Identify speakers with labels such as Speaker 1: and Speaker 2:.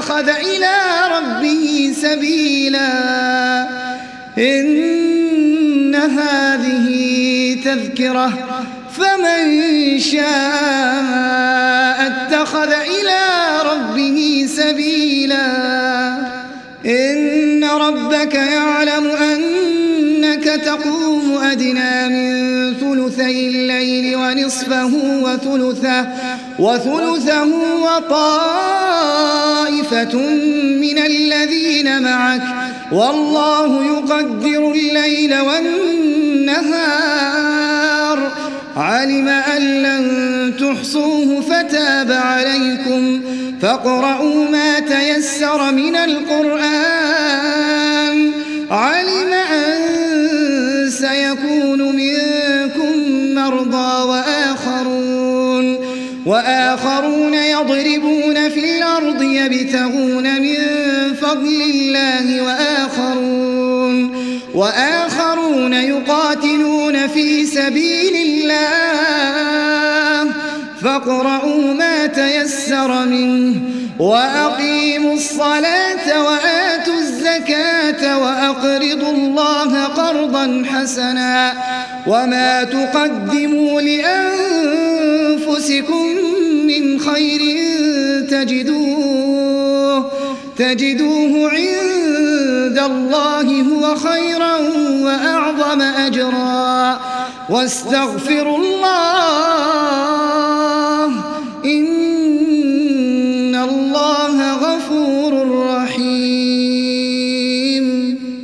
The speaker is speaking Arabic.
Speaker 1: اتخذ إلى ربه سبيلا. إن هذه تذكرة فمن شاء اتخذ إلى ربه سبيلا. إن ربك يعلم تقوم أدنى من ثلثي الليل ونصفه وثلثه وثلثه وطائفة من الذين معك والله يقدر الليل والنهار. علم أن لن تحصوه فتاب عليكم. فاقرؤوا ما تيسر من القرآن. علم وآخرون يضربون في الأرض يبتغون من فضل الله وآخرون وآخرون يقاتلون في سبيل الله فاقرؤوا ما تيسر منه وأقيموا الصلاة وآتوا الزكاة وأقرضوا الله قرضا حسنا وما تقدموا لأنفسكم من خير تجدوه تجدوه عند الله هو خيرا وأعظم أجرا. واستغفروا الله